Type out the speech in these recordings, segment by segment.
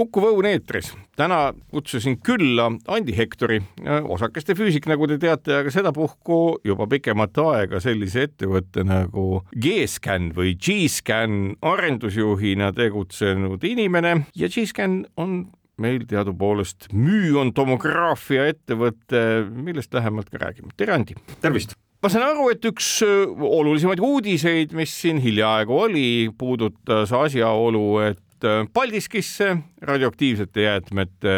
Kuku Õun eetris. täna kutsusin külla Andi Hektori, osakeste füüsik, nagu te teate, aga sedapuhku juba pikemat aega sellise ettevõtte nagu G-Scan või G-Scan arendusjuhina tegutsenud inimene ja G-Scan on meil teadupoolest müüntomograafia ettevõte, millest lähemalt ka räägime. tere, Andi! tervist! ma saan aru, et üks olulisemaid uudiseid, mis siin hiljaaegu oli, puudutas asjaolu, et Paldiskisse radioaktiivsete jäätmete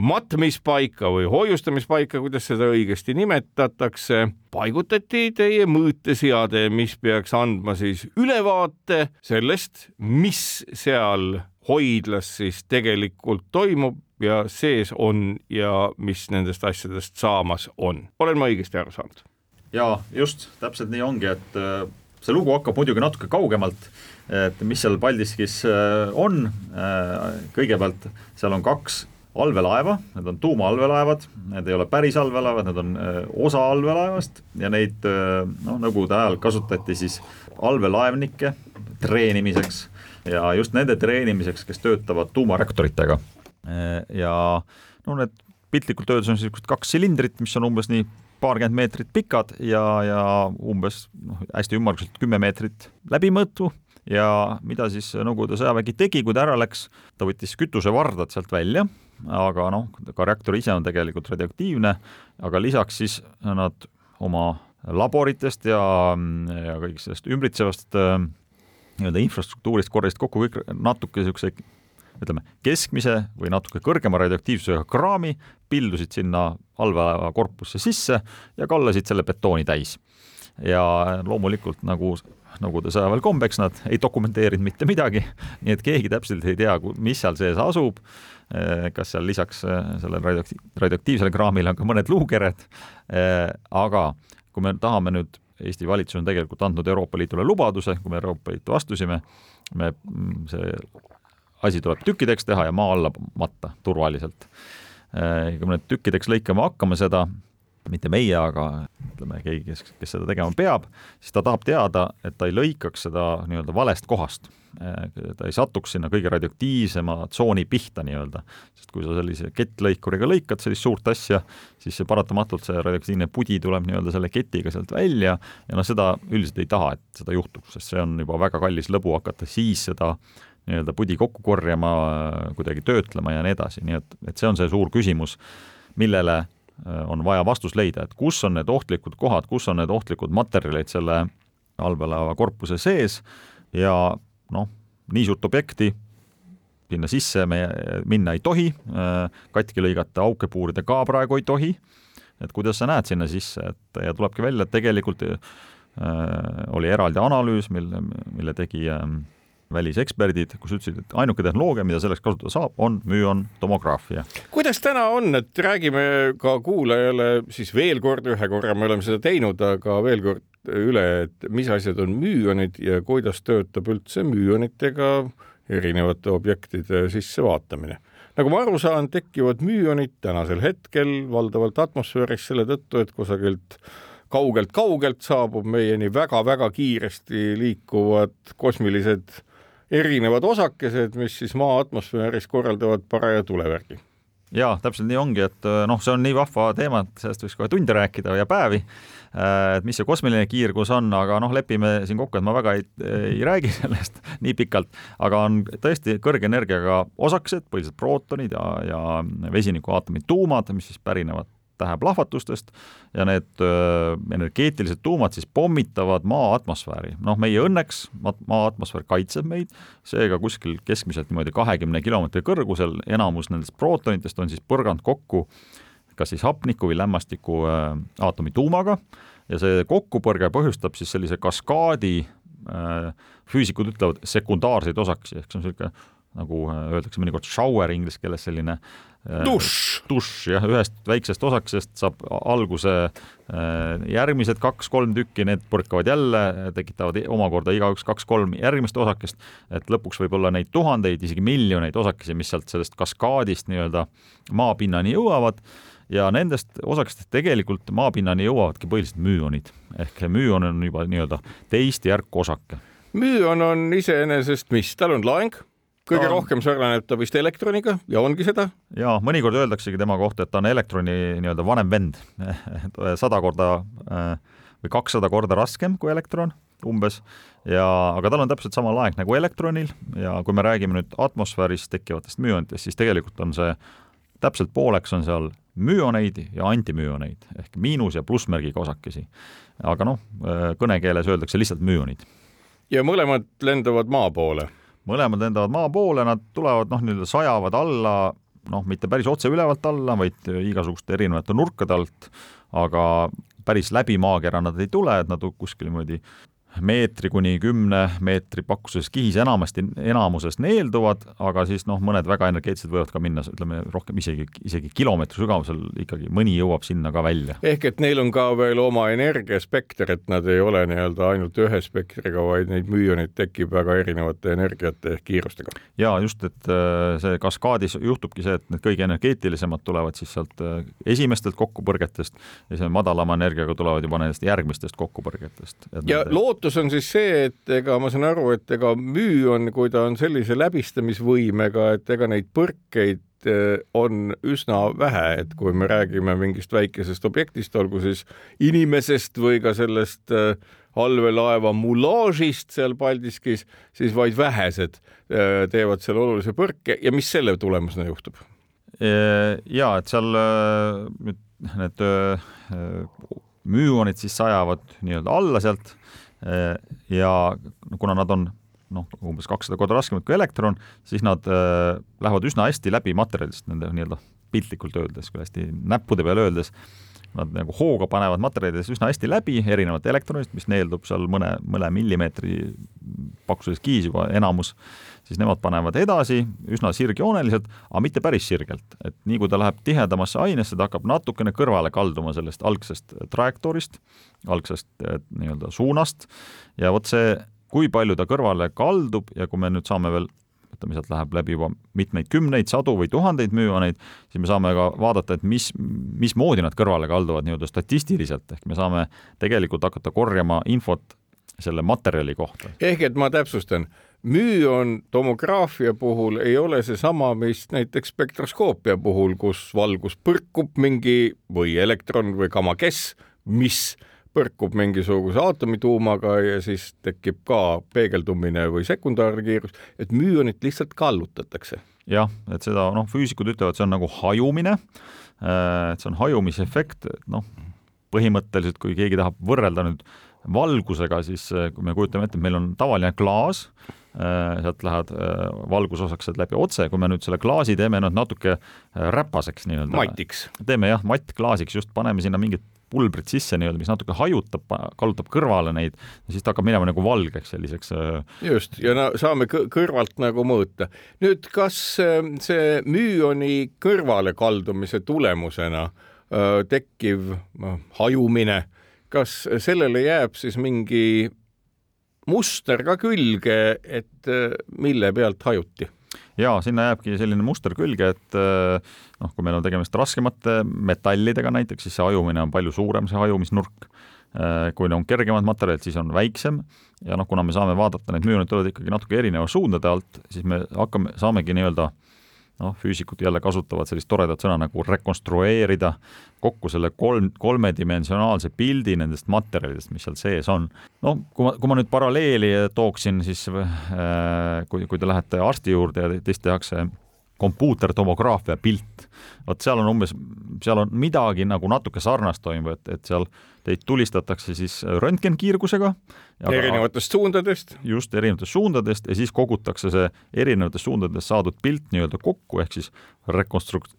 matmispaika või hoiustamispaika, kuidas seda õigesti nimetatakse, paigutati teie mõõteseade, mis peaks andma siis ülevaate sellest, mis seal hoidlas siis tegelikult toimub ja sees on ja mis nendest asjadest saamas on. olen ma õigesti aru saanud? ja just, täpselt nii ongi, et see lugu hakkab muidugi natuke kaugemalt, et mis seal Paldiskis on, kõigepealt seal on kaks allveelaeva, need on tuumaallveelaevad, need ei ole päris allveelaevad, need on osa allveelaevast ja neid noh, nõukogude ajal kasutati siis allveelaevnikke treenimiseks ja just nende treenimiseks, kes töötavad tuumareaktoritega. ja no need piltlikult öeldes on niisugused kaks silindrit, mis on umbes nii paarkümmend meetrit pikad ja, ja umbes noh, hästi ümmarguselt kümme meetrit läbimõõtu ja mida siis Nõukogude sõjavägi tegi, kui ta ära läks, ta võttis kütusevardad sealt välja, aga noh, ka reaktor ise on tegelikult radioaktiivne, aga lisaks siis nad oma laboritest ja, ja kõigist sellest ümbritsevast nii-öelda infrastruktuurist korjasid kokku kõik natuke niisuguse ütleme, keskmise või natuke kõrgema radioaktiivsusega kraami, pildusid sinna allveelaeva korpusse sisse ja kallasid selle betooni täis. ja loomulikult nagu Nõukogude sõjaväel kombeks nad ei dokumenteerinud mitte midagi, nii et keegi täpselt ei tea, mis seal sees asub, kas seal lisaks sellele radioakti-, radioaktiivsele kraamile on ka mõned luukered, aga kui me tahame nüüd Eesti valitsus on tegelikult andnud Euroopa Liidule lubaduse, kui me Euroopa Liitu astusime, me, see asi tuleb tükkideks teha ja maa alla matta turvaliselt. kui me nüüd tükkideks lõikama hakkame seda, mitte meie, aga ütleme, keegi, kes, kes seda tegema peab, siis ta tahab teada, et ta ei lõikaks seda nii-öelda valest kohast. ta ei satuks sinna kõige radioaktiivsema tsooni pihta nii-öelda, sest kui sa sellise kettlõikuriga lõikad sellist suurt asja, siis see paratamatult, see radioaktiivne pudi tuleb nii-öelda selle ketiga sealt välja ja noh, seda üldiselt ei taha, et seda juhtuks, sest see on juba väga kallis lõbu hakata siis seda nii-öelda pudi kokku korjama, kuidagi töötlema ja nii edasi, nii et, et see on see suur küsimus, millele on vaja vastust leida, et kus on need ohtlikud kohad, kus on need ohtlikud materjalid selle allveelaeva korpuse sees ja noh, nii suurt objekti sinna sisse me minna ei tohi, katki lõigata, auke puurida ka praegu ei tohi, et kuidas sa näed sinna sisse, et ja tulebki välja, et tegelikult äh, oli eraldi analüüs, mille, mille tegi äh, väliseksperdid, kus ütlesid, et ainuke tehnoloogia, mida selleks kasutada saab, on müontomograafia. kuidas täna on, et räägime ka kuulajale siis veel kord, ühe korra me oleme seda teinud, aga veel kord üle, et mis asjad on müonid ja kuidas töötab üldse müonitega erinevate objektide sissevaatamine nagu ma aru saan, tekivad müonid tänasel hetkel valdavalt atmosfääris selle tõttu, et kusagilt kaugelt-kaugelt saabub meieni väga-väga kiiresti liikuvad kosmilised erinevad osakesed, mis siis Maa atmosfääris korraldavad paraja tulevärgi. jaa, täpselt nii ongi, et noh, see on nii vahva teema, et sellest võiks kohe tunde rääkida ja päevi, et mis see kosmiline kiirgus on, aga noh, lepime siin kokku, et ma väga ei, ei räägi sellest nii pikalt, aga on tõesti kõrge energiaga osakesed, põhiliselt prootonid ja, ja vesinikuaatomid tuumad, mis siis pärinevad täheplahvatustest ja need energeetilised tuumad siis pommitavad Maa atmosfääri. noh, meie õnneks Maa atmosfäär kaitseb meid, seega kuskil keskmiselt niimoodi kahekümne kilomeetri kõrgusel enamus nendest prootonitest on siis põrganud kokku kas siis hapniku või lämmastiku aatomi tuumaga ja see kokkupõrge põhjustab siis sellise kaskaadi, füüsikud ütlevad sekundaarseid osakesi, ehk see on niisugune nagu öeldakse mõnikord shower inglise keeles, selline dušš. dušš jah, ühest väiksest osakesest saab alguse järgmised kaks-kolm tükki, need põrkavad jälle, tekitavad omakorda igaüks kaks-kolm järgmist osakest, et lõpuks võib olla neid tuhandeid, isegi miljoneid osakesi, mis sealt sellest kaskaadist nii-öelda maapinnani jõuavad ja nendest osakestest tegelikult maapinnani jõuavadki põhiliselt müünid ehk müün on juba nii-öelda teist järku osake. müün on iseenesest mis, tal on laeng kõige ta... rohkem sarnaneb ta vist elektroniga ja ongi seda? ja mõnikord öeldaksegi tema kohta, et ta on elektroni nii-öelda vanem vend sada korda äh, või kakssada korda raskem kui elektron umbes ja, aga tal on täpselt sama laeng nagu elektronil ja kui me räägime nüüd atmosfääris tekkivatest müonitest, siis tegelikult on see täpselt pooleks on seal müoneid ja antimüoneid ehk miinus- ja plussmärgiga osakesi. aga noh, kõnekeeles öeldakse lihtsalt müonid. ja mõlemad lendavad maa poole mõlemad lendavad maa poole, nad tulevad noh, nii-öelda sajavad alla, noh, mitte päris otse ülevalt alla, vaid igasuguste erinevate nurkade alt, aga päris läbi maakera nad ei tule, et nad kuskil niimoodi meetri kuni kümne meetri pakkuses kihis enamasti, enamuses neelduvad, aga siis noh, mõned väga energeetilised võivad ka minna, ütleme rohkem isegi, isegi kilomeetri sügavusel ikkagi mõni jõuab sinna ka välja. ehk et neil on ka veel oma energiaspekter, et nad ei ole nii-öelda ainult ühe spektriga, vaid neid müüoneid tekib väga erinevate energiate ehk kiirustega. ja just, et äh, see kaskaadis juhtubki see, et need kõige energeetilisemad tulevad siis sealt äh, esimestelt kokkupõrgetest ja see madalama energiaga tulevad juba nendest järgmistest kokkupõrgetest. ja lood lootus on siis see, et ega ma saan aru, et ega müü on, kui ta on sellise läbistamisvõimega, et ega neid põrkeid eh, on üsna vähe, et kui me räägime mingist väikesest objektist, olgu siis inimesest või ka sellest eh, allveelaeva mulaažist seal Paldiskis, siis vaid vähesed eh, teevad seal olulise põrke ja mis selle tulemusena juhtub? ja et seal nüüd need müünid siis sajavad nii-öelda alla sealt ja kuna nad on noh, umbes kakssada korda raskemad kui elektron, siis nad äh, lähevad üsna hästi läbi materjalist, nende nii-öelda piltlikult öeldes, kui hästi näppude peale öeldes, nad nagu hooga panevad materjalidest üsna hästi läbi erinevate elektronist, mis neeldub seal mõne, mõne millimeetri paksuses kiis juba enamus, siis nemad panevad edasi üsna sirgjooneliselt, aga mitte päris sirgelt, et nii kui ta läheb tihedamasse ainesse, ta hakkab natukene kõrvale kalduma sellest algsest trajektoorist, algsest nii-öelda suunast. Ja vot see, kui palju ta kõrvale kaldub ja kui me nüüd saame veel ütleme, sealt läheb läbi juba mitmeid kümneid, sadu või tuhandeid müüoneid, siis me saame ka vaadata, et mis, mismoodi nad kõrvale kalduvad nii-öelda statistiliselt, ehk me saame tegelikult hakata korjama infot selle materjali kohta. ehk et ma täpsustan, müün tomograafia puhul ei ole seesama, mis näiteks spektroskoopia puhul, kus valgus põrkub mingi või elektron või gamakess, mis põrkub mingisuguse aatomituumaga ja siis tekib ka peegeldumine või sekundaarne kiirus, et müünit lihtsalt kallutatakse. jah, et seda noh, füüsikud ütlevad, see on nagu hajumine, äh, et see on hajumisefekt, noh, põhimõtteliselt kui keegi tahab võrrelda nüüd valgusega, siis äh, kui me kujutame ette, et meil on tavaline klaas, äh, sealt lähevad valgusosakesed läbi otse, kui me nüüd selle klaasi teeme noh, natuke räpaseks nii-öelda. matiks. teeme jah, mattklaasiks, just paneme sinna mingid pulbrit sisse nii-öelda, mis natuke hajutab, kallutab kõrvale neid, siis ta hakkab minema nagu valgeks selliseks. Äh, just, ja no saame kõrvalt nagu mõõta. nüüd, kas äh, see müüoni kõrvalekaldumise tulemusena äh, tekkiv no, hajumine, kas sellele jääb siis mingi muster ka külge, et mille pealt hajuti? Ja sinna jääbki selline muster külge, et äh, noh, kui meil on tegemist raskemate metallidega näiteks, siis see hajumine on palju suurem, see hajumisnurk. Äh, kui on kergemad materjalid, siis on väiksem ja noh, kuna me saame vaadata, need müünid tulevad ikkagi natuke erineva suundade alt, siis me hakkame, saamegi nii-öelda äh, noh, füüsikud jälle kasutavad sellist toredat sõna nagu rekonstrueerida kokku selle kolm, kolmedimensionaalse pildi nendest materjalidest, mis seal sees on. no kui ma, kui ma nüüd paralleeli tooksin, siis äh, kui, kui te lähete arsti juurde ja teist tehakse kompuutertomograafia pilt, vot seal on umbes, seal on midagi nagu natuke sarnast toimub, et, et seal teid tulistatakse siis röntgenkiirgusega. erinevatest suundadest. just, erinevatest suundadest ja siis kogutakse see erinevatest suundadest saadud pilt nii-öelda kokku, ehk siis rekonstruk-,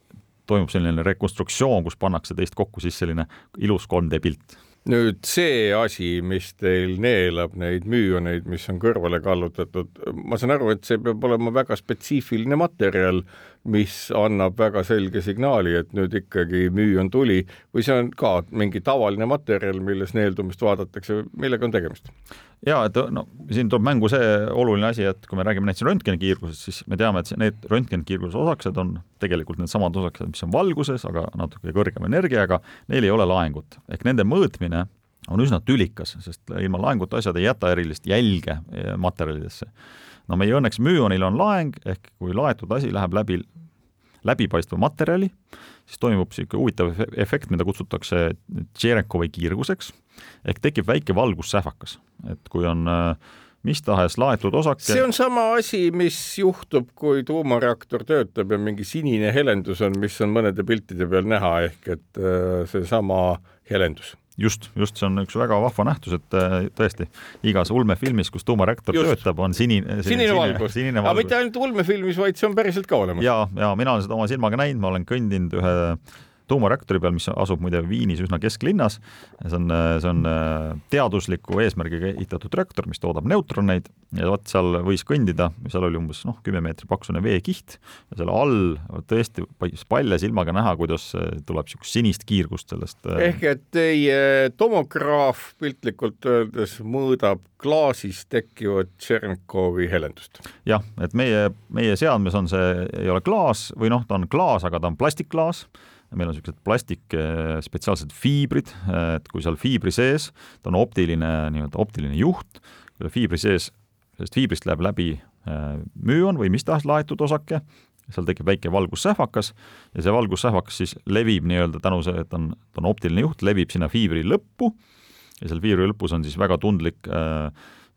toimub selline rekonstruktsioon, kus pannakse teist kokku siis selline ilus 3D pilt nüüd see asi, mis teil neelab neid müüoneid, mis on kõrvale kallutatud, ma saan aru, et see peab olema väga spetsiifiline materjal, mis annab väga selge signaali, et nüüd ikkagi müüon tuli või see on ka mingi tavaline materjal, milles neeldumist vaadatakse, millega on tegemist? ja et no siin tuleb mängu see oluline asi, et kui me räägime näiteks röntgenikiirgusest, siis me teame, et need röntgenikiirguse osakesed on tegelikult needsamad osakesed, mis on valguses, aga natuke kõrgema energiaga, neil ei ole laengut ehk nende mõõtmine on üsna tülikas, sest ilma laenguta asjad ei jäta erilist jälge eh, materjalidesse. No meie õnneks müonil on laeng, ehk kui laetud asi läheb läbi läbipaistva materjali, siis toimub niisugune huvitav efekt, mida kutsutakse Tšerekovi kiirguseks ehk tekib väike valgussähvakas, et kui on äh, mis tahes laetud osake. see on sama asi, mis juhtub, kui tuumareaktor töötab ja mingi sinine helendus on, mis on mõnede piltide peal näha, ehk et äh, seesama helendus just, just see on üks väga vahva nähtus, et äh, tõesti igas ulmefilmis, kus tuumareaktor töötab, on sinine, sinine, sinine valgus. aga mitte ainult ulmefilmis, vaid see on päriselt ka olemas. ja, ja mina olen seda oma silmaga näinud, ma olen kõndinud ühe tuumareaktori peal, mis asub muide Viinis üsna kesklinnas. see on, see on äh, teadusliku eesmärgiga ehitatud reaktor, mis toodab neutroneid ja vot seal võis kõndida, seal oli umbes noh, kümme meetrit paksune veekiht ja selle all tõesti palja silmaga näha, kuidas tuleb niisugust sinist kiirgust sellest. Äh, ehk et teie tomograaf piltlikult öeldes mõõdab klaasis tekkivat Tšernikovi helendust? jah, et meie, meie seadmes on see, ei ole klaas või noh, ta on klaas, aga ta on plastikklaas meil on niisugused plastik spetsiaalsed fiibrid, et kui seal fiibri sees, ta on optiline, nii-öelda optiline juht, kui ta fiibri sees, sellest fiibrist läheb läbi äh, müün või mis tahes laetud osake, seal tekib väike valgussähvakas ja see valgussähvakas siis levib nii-öelda tänu see, et on, ta on optiline juht, levib sinna fiibri lõppu ja seal fiibri lõpus on siis väga tundlik äh,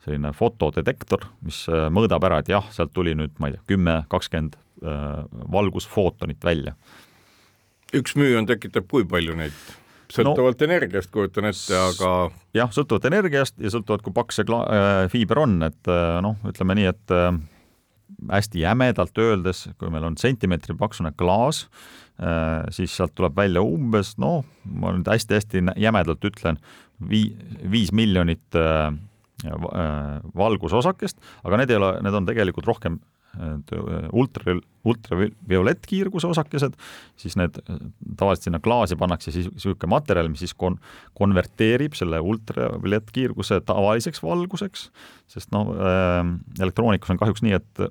selline fotodetektor, mis äh, mõõdab ära, et jah, sealt tuli nüüd, ma ei tea, kümme, kakskümmend valgusfootonit välja üks müüon tekitab kui palju neid? sõltuvalt no, energiast, kujutan ette, aga jah, sõltuvalt energiast ja sõltuvalt, kui paks see äh, fiiber on, et äh, noh, ütleme nii, et äh, hästi jämedalt öeldes, kui meil on sentimeetri paksune klaas, siis sealt tuleb välja umbes noh, ma nüüd hästi-hästi jämedalt ütlen, vii-, viis miljonit valgusosakest, aga need ei ole, need on tegelikult rohkem Äh, ultra, ultraviolettkiirguse osakesed, siis need äh, tavaliselt sinna klaasi pannakse siis niisugune materjal, mis siis kon-, konverteerib selle ultraviolettkiirguse tavaliseks valguseks, sest noh äh,, elektroonikas on kahjuks nii, et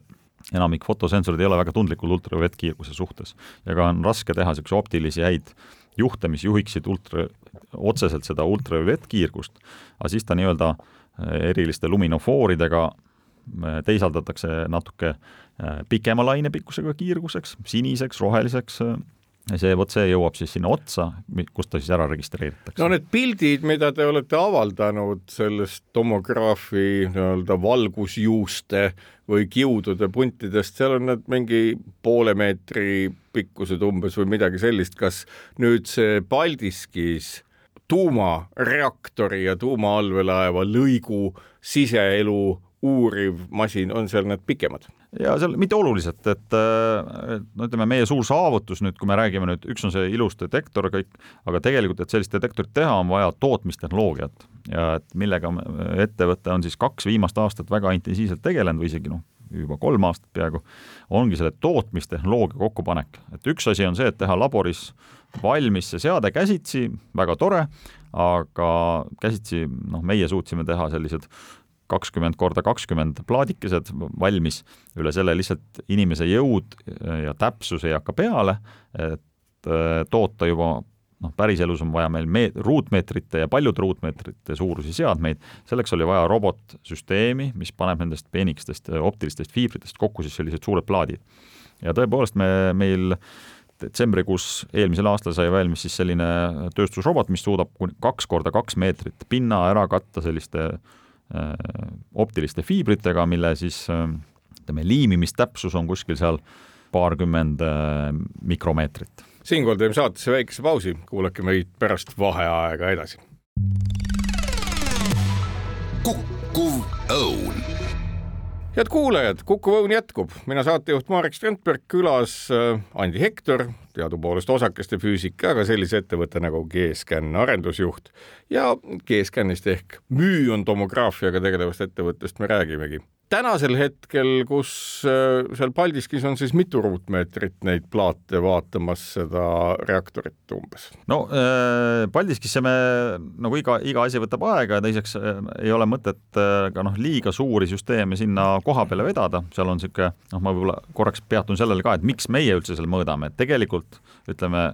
enamik fotosensorid ei ole väga tundlikud ultraviolettkiirguse suhtes. Ja ka on raske teha niisuguseid optilisi häid juhte, mis juhiksid ultra, otseselt seda ultraviolettkiirgust, aga siis ta nii-öelda äh, eriliste luminofooridega teisaldatakse natuke äh, pikema lainepikkusega kiirguseks, siniseks, roheliseks, ja see, vot see jõuab siis sinna otsa, kus ta siis ära registreeritakse. no need pildid, mida te olete avaldanud sellest tomograafi nii-öelda valgusjuuste või kiudude puntidest, seal on need mingi poole meetri pikkused umbes või midagi sellist, kas nüüd see Paldiskis tuumareaktori ja tuumaallveelaeva lõigu siseelu uuriv masin, on seal need pikemad? ja seal mitte oluliselt, et no ütleme, meie suur saavutus nüüd, kui me räägime nüüd, üks on see ilus detektor kõik, aga tegelikult, et sellist detektorit teha, on vaja tootmistehnoloogiat ja et millega ettevõte on siis kaks viimast aastat väga intensiivselt tegelenud või isegi noh, juba kolm aastat peaaegu, ongi selle tootmistehnoloogia kokkupanek, et üks asi on see, et teha laboris valmis see seade käsitsi, väga tore, aga käsitsi noh, meie suutsime teha sellised kakskümmend korda kakskümmend plaadikesed valmis, üle selle lihtsalt inimese jõud ja täpsus ei hakka peale, et äh, toota juba noh, päriselus on vaja meil me-, ruutmeetrite ja paljude ruutmeetrite suurusi seadmeid, selleks oli vaja robotsüsteemi, mis paneb nendest peenikestest optilistest fiibritest kokku siis sellised suured plaadid. ja tõepoolest me, meil detsembrikuus eelmisel aastal sai valmis siis selline tööstusrobot, mis suudab kuni kaks korda kaks meetrit pinna ära katta selliste äh, Äh, optiliste fiibritega, mille siis äh, ütleme, liimimistäpsus on kuskil seal paarkümmend äh, mikromeetrit. siinkohal teeme saatesse väikese pausi, kuulake meid pärast vaheaega edasi. Head kuulajad, Kuku Õun jätkub, mina saatejuht Marek Strandberg, külas äh, Andi Hektor, teadupoolest osakeste füüsik, aga sellise ettevõtte nagu G-Scan arendusjuht. Ja G-Scanist ehk müüontomograafiaga tegelevast ettevõttest me räägimegi tänasel hetkel, kus äh, seal Paldiskis on siis mitu ruutmeetrit neid plaate vaatamas seda reaktorit umbes? no äh, Paldiskisse me nagu iga, iga asi võtab aega ja teiseks äh, ei ole mõtet ka noh, liiga suuri süsteeme sinna koha peale vedada, seal on niisugune noh, ma võib-olla korraks peatun sellele ka, et miks meie üldse seal mõõdame, et tegelikult ütleme,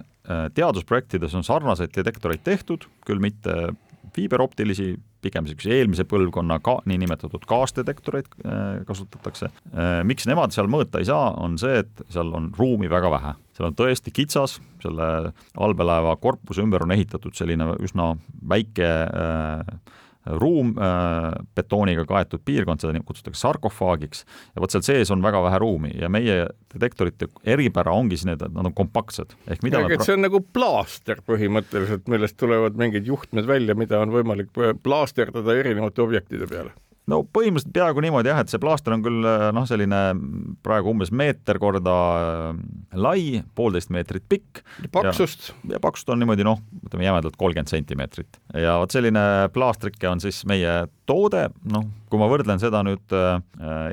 teadusprojektides on sarnaseid detektoreid tehtud, küll mitte fiiberoptilisi, pigem niisuguse eelmise põlvkonna ka niinimetatud kaasdetektoreid äh, kasutatakse. Äh, miks nemad seal mõõta ei saa, on see, et seal on ruumi väga vähe. seal on tõesti kitsas, selle allveelaeva korpuse ümber on ehitatud selline üsna väike äh, ruum äh,, betooniga kaetud piirkond, seda kutsutakse sarkofaagiks, ja vot seal sees on väga vähe ruumi ja meie detektorite eripära ongi siin, et nad on kompaktsed. ehk mida ja, me see on nagu plaaster põhimõtteliselt, millest tulevad mingid juhtmed välja, mida on võimalik plaasterdada erinevate objektide peale no põhimõtteliselt peaaegu niimoodi jah, et see plaaster on küll noh, selline praegu umbes meeter korda äh, lai, poolteist meetrit pikk. paksust? ja paksust on niimoodi noh, ütleme jämedalt kolmkümmend sentimeetrit ja vot selline plaastrike on siis meie toode, noh, kui ma võrdlen seda nüüd äh,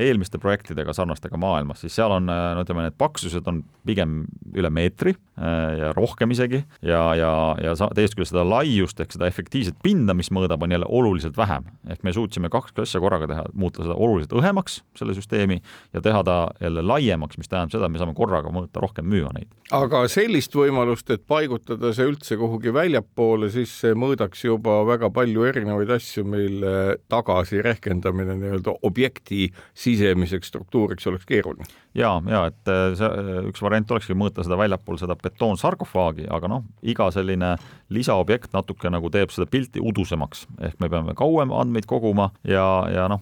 eelmiste projektidega sarnastega maailmas, siis seal on, äh, no ütleme, need paksused on pigem üle meetri äh, ja rohkem isegi ja, ja, ja teisest küljest seda laiust ehk seda efektiivset pinda, mis mõõdab, on jälle oluliselt vähem. ehk me suutsime kaks asja korraga teha, muuta seda oluliselt õhemaks, selle süsteemi, ja teha ta jälle laiemaks, mis tähendab seda, et me saame korraga mõõta rohkem müüoneid. aga sellist võimalust, et paigutada see üldse kuhugi väljapoole, siis see mõõdaks juba väga palju erinevaid asju, mille tagasi rehkendamine nii-öelda objekti sisemiseks struktuuriks oleks keeruline. ja, ja et äh, see äh, üks variant olekski mõõta seda väljapool seda betoonsarkofaagi, aga noh, iga selline lisaobjekt natuke nagu teeb seda pilti udusemaks, ehk me peame kauem andmeid koguma ja, ja noh,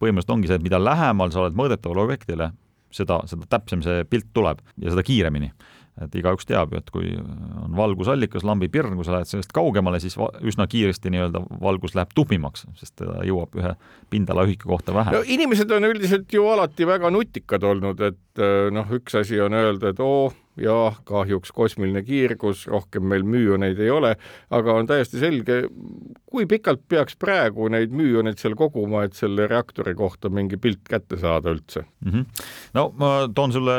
põhimõtteliselt ongi see, et mida lähemal sa oled mõõdetavale objektile, seda, seda täpsem see pilt tuleb ja seda kiiremini et igaüks teab ju, et kui on valgusallikas, lambipirn, kui sa lähed sellest kaugemale, siis üsna kiiresti nii-öelda valgus läheb tuhmimaks, sest ta jõuab ühe pindalaühiku kohta vähe no,. inimesed on üldiselt ju alati väga nutikad olnud, et noh, üks asi on öelda, et oo oh,, jah, kahjuks kosmiline kiirgus, rohkem meil müüoneid ei ole, aga on täiesti selge, kui pikalt peaks praegu neid müüoneid seal koguma, et selle reaktori kohta mingi pilt kätte saada üldse mm? -hmm. no ma toon sulle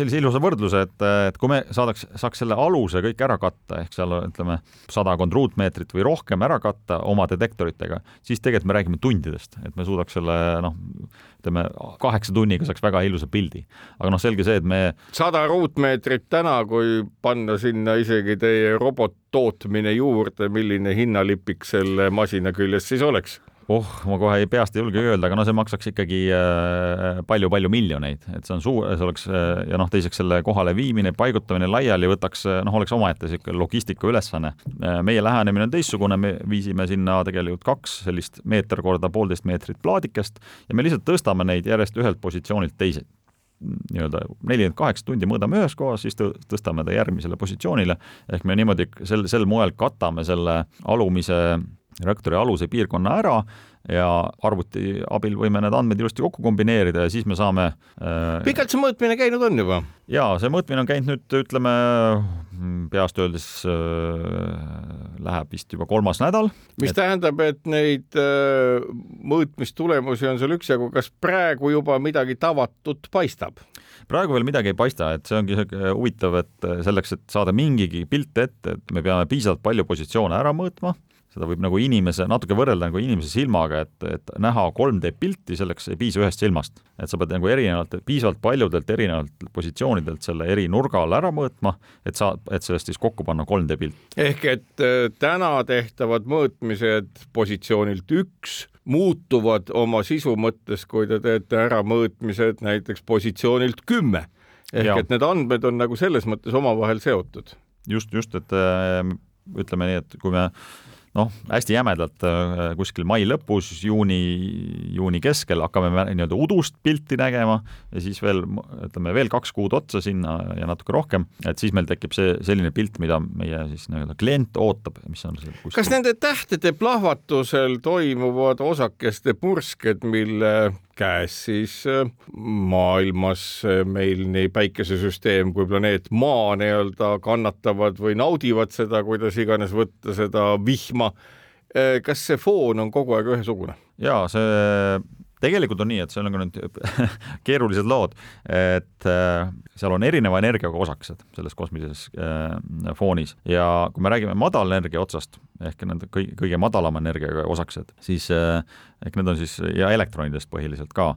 sellise ilusa võrdluse, et, et kui me saadaks, saaks selle aluse kõik ära katta, ehk seal ütleme sadakond ruutmeetrit või rohkem ära katta oma detektoritega, siis tegelikult me räägime tundidest, et me suudaks selle noh, ütleme kaheksa tunniga saaks väga ilusa pildi. aga noh, selge see, et me sada ruutmeetrit täna, kui panna sinna isegi teie robottootmine juurde, milline hinnalipik selle masina küljes siis oleks? oh, ma kohe peast ei julge öelda, aga no see maksaks ikkagi palju-palju äh, miljoneid, et see on suur, see oleks äh, ja noh, teiseks selle kohale viimine, paigutamine laiali võtaks, äh, noh, oleks omaette niisugune logistika ülesanne. meie lähenemine on teistsugune, me viisime sinna tegelikult kaks sellist meeter korda poolteist meetrit plaadikest ja me lihtsalt tõstame neid järjest ühelt positsioonilt teise nii-öelda nelikümmend kaheksa tundi mõõdame ühes kohas, siis tõstame ta järgmisele positsioonile, ehk me niimoodi sel, sel moel katame selle alumise reaktori aluse piirkonna ära ja arvuti abil võime need andmed ilusti kokku kombineerida ja siis me saame äh, pikalt see mõõtmine käinud on juba? jaa, see mõõtmine on käinud nüüd ütleme peast öeldes äh, läheb vist juba kolmas nädal. mis et... tähendab, et neid äh, mõõtmistulemusi on seal üksjagu, kas praegu juba midagi tavatut paistab? praegu veel midagi ei paista, et see ongi huvitav, et selleks, et saada mingigi pilt ette, et me peame piisavalt palju positsioone ära mõõtma seda võib nagu inimese, natuke võrrelda nagu inimese silmaga, et, et näha 3D pilti, selleks ei piisa ühest silmast. et sa pead nagu erinevalt, piisavalt paljudelt erinevatelt positsioonidelt selle eri nurga all ära mõõtma, et sa, et sellest siis kokku panna 3D pilt. ehk et äh, täna tehtavad mõõtmised positsioonilt üks muutuvad oma sisu mõttes, kui te teete ära mõõtmised näiteks positsioonilt kümme. ehk ja. et need andmed on nagu selles mõttes omavahel seotud. just, just, et äh, ütleme nii, et kui me noh, hästi jämedalt äh, kuskil mai lõpus, juuni, juuni keskel hakkame nii-öelda udust pilti nägema ja siis veel, ütleme veel kaks kuud otsa sinna ja natuke rohkem, et siis meil tekib see selline pilt, mida meie siis nii-öelda klient ootab, mis on see kuskil. kas nende tähtede plahvatusel toimuvad osakeste pursked, mille käes, siis äh, maailmas äh, meil nii päikesesüsteem kui planeet Maa nii-öelda kannatavad või naudivad seda, kuidas iganes võtta seda vihma. Äh, kas see foon on kogu aeg ühesugune? jaa, see tegelikult on nii, et seal on ka nüüd keerulised lood, et äh, seal on erineva energiaga osakesed selles kosmilises äh, foonis. Ja kui me räägime madalenergia otsast ehk nende kõige, kõige madalama energiaga osakesed, siis äh, ehk need on siis ja elektronidest põhiliselt ka,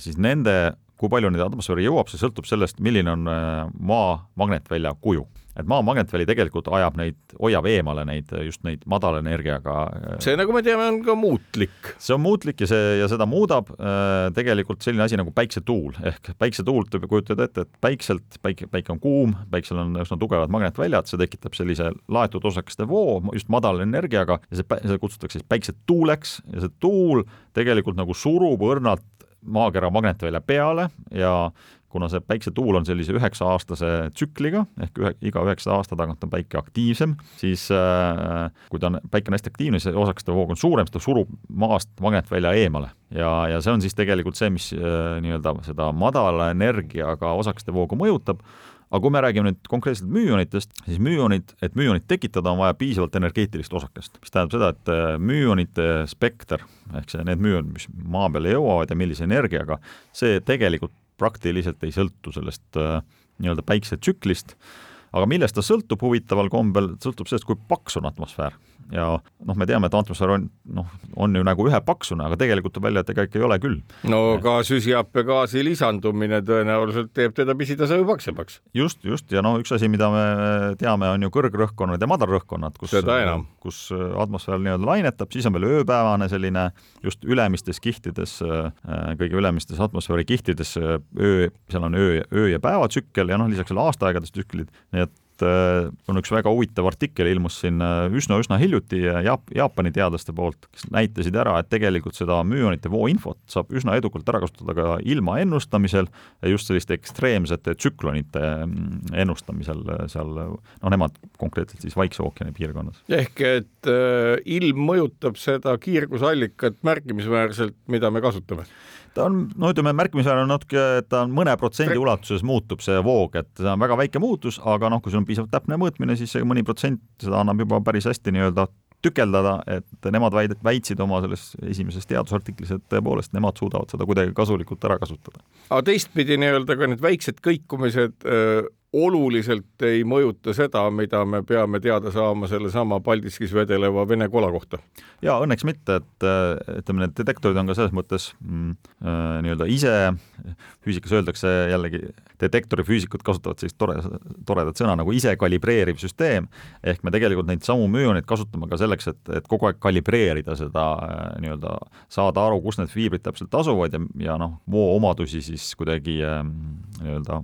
siis nende kui palju neid atmosfääri jõuab, see sõltub sellest, milline on Maa magnetvälja kuju et maa magnetväli tegelikult ajab neid, hoiab eemale neid, just neid madala energiaga. Äh, see, nagu me teame, on ka muutlik. see on muutlik ja see, ja seda muudab äh, tegelikult selline asi nagu päiksetuul, ehk päiksetuult võib kujutada ette, et päikselt, päike, päike on kuum, päiksel on üsna tugevad magnetväljad, see tekitab sellise laetud osakeste voo just madala energiaga ja see, seda kutsutakse siis päiksetuuleks ja see tuul tegelikult nagu surub õrnalt maakera magnetvälja peale ja kuna see päiksetuul on sellise üheksa-aastase tsükliga, ehk ühe, iga üheksa aasta tagant on päike aktiivsem, siis äh, kui ta on, päike on hästi aktiivne, siis osakeste voog on suurem, siis ta surub maast magnetvälja eemale. ja, ja see on siis tegelikult see, mis äh, nii-öelda seda madala energiaga osakeste voogu mõjutab, aga kui me räägime nüüd konkreetselt müünitest, siis müünid, et müünit tekitada, on vaja piisavalt energeetilist osakest, mis tähendab seda, et äh, müünite spekter ehk see, need müünid, mis maa peale jõuavad ja millise energiaga, see tegelikult praktiliselt ei sõltu sellest äh, nii-öelda päiksetsüklist, aga millest ta sõltub huvitaval kombel, sõltub sellest, kui paks on atmosfäär ja noh, me teame, et atmosfäär on noh, on ju nagu ühepaksune, aga tegelikult tuleb välja, et ega ikka ei ole küll. no ka süsihappegaasi lisandumine tõenäoliselt teeb teda pisitasa või paksemaks. just, just ja no üks asi, mida me teame, on ju kõrgrõhkkonnad ja madalrõhkkonnad, kus, kus atmosfäär nii-öelda lainetab, siis on veel ööpäevane selline just ülemistes kihtides, kõige ülemistes atmosfääri kihtides öö, seal on öö, öö ja päevatsükkel ja noh, lisaks veel aastaaegades tsüklid, nii et on üks väga huvitav artikkel ilmus siin üsna-üsna äh, hiljuti Jaap-, Jaapani teadlaste poolt, kes näitasid ära, et tegelikult seda müonite vooinfot saab üsna edukalt ära kasutada ka ilma ennustamisel ja just selliste ekstreemsete tsüklonite mm, ennustamisel äh, seal, no nemad konkreetselt siis Vaikse ookeani piirkonnas. ehk et äh, ilm mõjutab seda kiirgusallikat märkimisväärselt, mida me kasutame ta on, no ütleme, märkimisväärne natuke, et ta on mõne protsendi ulatuses muutub see voog, et see on väga väike muutus, aga noh, kui sul on piisavalt täpne mõõtmine, siis see mõni protsent, seda annab juba päris hästi nii-öelda tükeldada, et nemad väid-, väitsid oma selles esimeses teadusartiklis, et tõepoolest nemad suudavad seda kuidagi kasulikult ära kasutada. aga teistpidi nii-öelda ka need väiksed kõikumised öö oluliselt ei mõjuta seda, mida me peame teada saama sellesama Paldiskis vedeleva Vene kola kohta? jaa, õnneks mitte, et ütleme, need detektorid on ka selles mõttes mm, äh, nii-öelda ise, füüsikas öeldakse jällegi, detektorifüüsikud kasutavad sellist tore, toredat sõna nagu ise kalibreeriv süsteem, ehk me tegelikult neid samu müoneid kasutame ka selleks, et, et kogu aeg kalibreerida seda äh, nii-öelda, saada aru, kus need fiibrid täpselt asuvad ja, ja noh, voo omadusi siis kuidagi äh, nii-öelda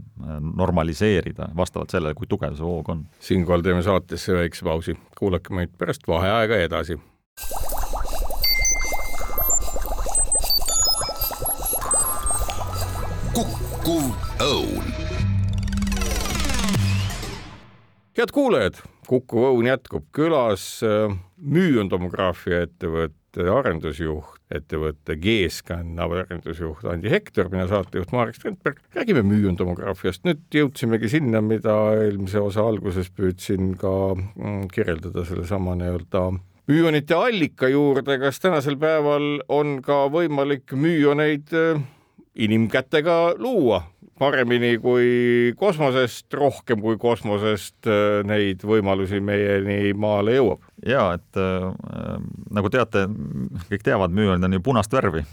normaliseerida valida vastavalt sellele, kui tugev see voog on. siinkohal teeme saatesse väikse pausi, kuulake meid pärast vaheaega edasi. kukkuv õun. head kuulajad, Kukkuv õun jätkub külas äh, müüontomograafia ettevõtte arendusjuht ettevõtte G-Scan arendusjuht Andi Hektor, mina saatejuht Marek Strandberg, räägime müüondomograafiast, nüüd jõudsimegi sinna, mida eelmise osa alguses püüdsin ka mm, kirjeldada, sellesama nii-öelda müüonite allika juurde, kas tänasel päeval on ka võimalik müüoneid äh, inimkätega luua paremini kui kosmosest, rohkem kui kosmosest äh, neid võimalusi meieni maale jõuab. ja et äh, nagu teate, kõik teavad, müürid on ju punast värvi